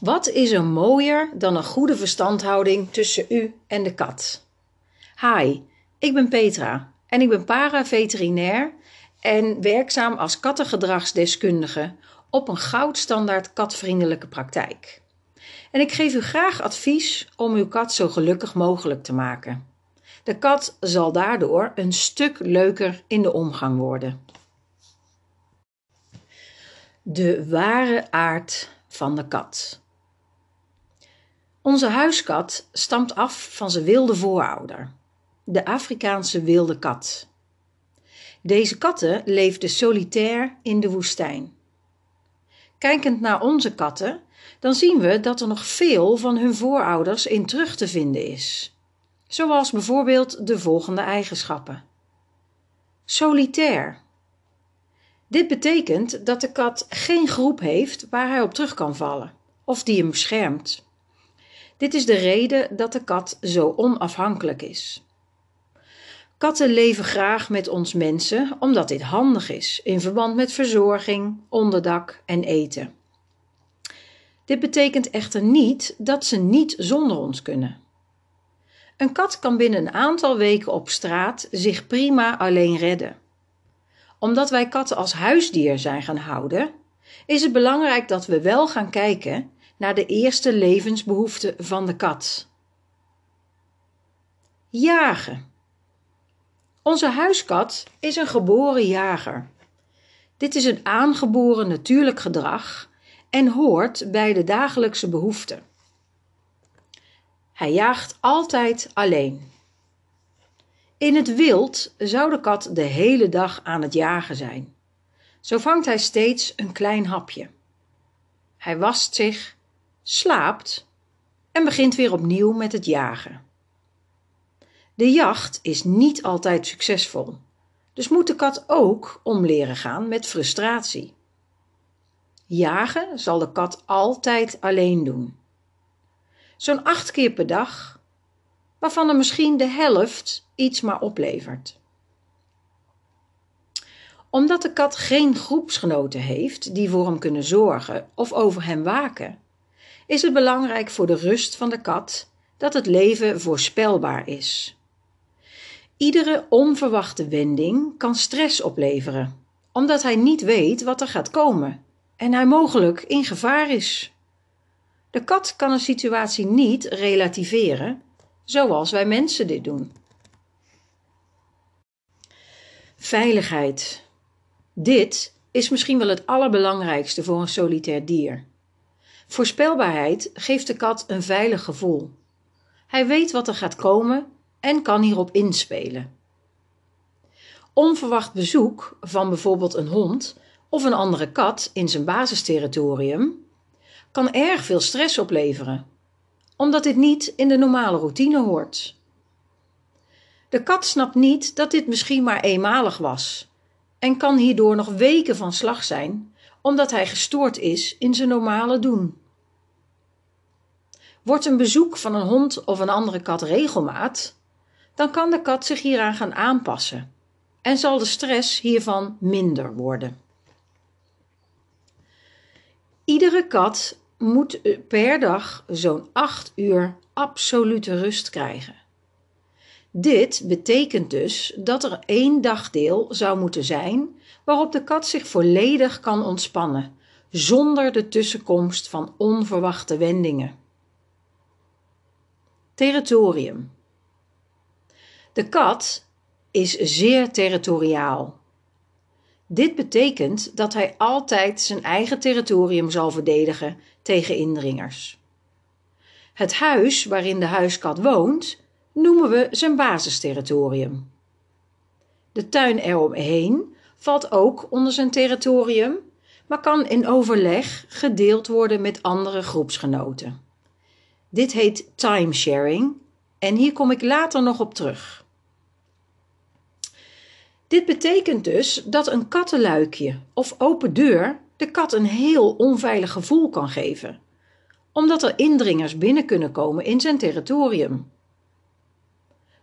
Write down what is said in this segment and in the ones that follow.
Wat is er mooier dan een goede verstandhouding tussen u en de kat? Hi, ik ben Petra en ik ben para-veterinair en werkzaam als kattengedragsdeskundige op een goudstandaard katvriendelijke praktijk. En ik geef u graag advies om uw kat zo gelukkig mogelijk te maken. De kat zal daardoor een stuk leuker in de omgang worden. De ware aard van de kat. Onze huiskat stamt af van zijn wilde voorouder, de Afrikaanse wilde kat. Deze katten leefden solitair in de woestijn. Kijkend naar onze katten, dan zien we dat er nog veel van hun voorouders in terug te vinden is. Zoals bijvoorbeeld de volgende eigenschappen: solitair. Dit betekent dat de kat geen groep heeft waar hij op terug kan vallen of die hem beschermt. Dit is de reden dat de kat zo onafhankelijk is. Katten leven graag met ons mensen omdat dit handig is in verband met verzorging, onderdak en eten. Dit betekent echter niet dat ze niet zonder ons kunnen. Een kat kan binnen een aantal weken op straat zich prima alleen redden. Omdat wij katten als huisdier zijn gaan houden, is het belangrijk dat we wel gaan kijken naar de eerste levensbehoeften van de kat. Jagen. Onze huiskat is een geboren jager. Dit is een aangeboren natuurlijk gedrag en hoort bij de dagelijkse behoeften. Hij jaagt altijd alleen. In het wild zou de kat de hele dag aan het jagen zijn. Zo vangt hij steeds een klein hapje. Hij wast zich, slaapt en begint weer opnieuw met het jagen. De jacht is niet altijd succesvol, dus moet de kat ook om leren gaan met frustratie. Jagen zal de kat altijd alleen doen. Zo'n acht keer per dag, waarvan er misschien de helft iets maar oplevert. Omdat de kat geen groepsgenoten heeft die voor hem kunnen zorgen of over hem waken, is het belangrijk voor de rust van de kat dat het leven voorspelbaar is. Iedere onverwachte wending kan stress opleveren, omdat hij niet weet wat er gaat komen en hij mogelijk in gevaar is. De kat kan een situatie niet relativeren, zoals wij mensen dit doen. Veiligheid. Dit is misschien wel het allerbelangrijkste voor een solitair dier. Voorspelbaarheid geeft de kat een veilig gevoel. Hij weet wat er gaat komen en kan hierop inspelen. Onverwacht bezoek van bijvoorbeeld een hond of een andere kat in zijn basisterritorium kan erg veel stress opleveren, omdat dit niet in de normale routine hoort. De kat snapt niet dat dit misschien maar eenmalig was en kan hierdoor nog weken van slag zijn, omdat hij gestoord is in zijn normale doen. Wordt een bezoek van een hond of een andere kat regelmaat, dan kan de kat zich hieraan gaan aanpassen en zal de stress hiervan minder worden. Iedere kat moet per dag zo'n 8 uur absolute rust krijgen. Dit betekent dus dat er één dagdeel zou moeten zijn waarop de kat zich volledig kan ontspannen, zonder de tussenkomst van onverwachte wendingen. Territorium. De kat is zeer territoriaal. Dit betekent dat hij altijd zijn eigen territorium zal verdedigen tegen indringers. Het huis waarin de huiskat woont noemen we zijn basisterritorium. De tuin eromheen valt ook onder zijn territorium, maar kan in overleg gedeeld worden met andere groepsgenoten. Dit heet timesharing en hier kom ik later nog op terug. Dit betekent dus dat een kattenluikje of open deur de kat een heel onveilig gevoel kan geven, omdat er indringers binnen kunnen komen in zijn territorium.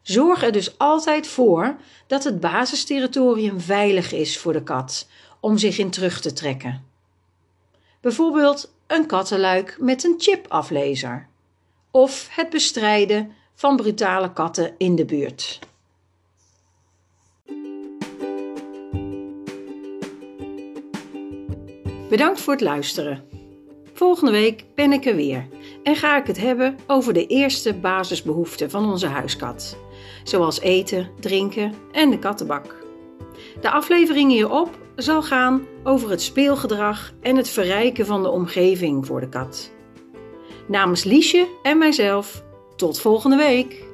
Zorg er dus altijd voor dat het basisterritorium veilig is voor de kat om zich in terug te trekken. Bijvoorbeeld een kattenluik met een chipaflezer. Of het bestrijden van brutale katten in de buurt. Bedankt voor het luisteren. Volgende week ben ik er weer en ga ik het hebben over de eerste basisbehoeften van onze huiskat, zoals eten, drinken en de kattenbak. De aflevering hierop zal gaan over het speelgedrag en het verrijken van de omgeving voor de kat. Namens Liesje en mijzelf, tot volgende week!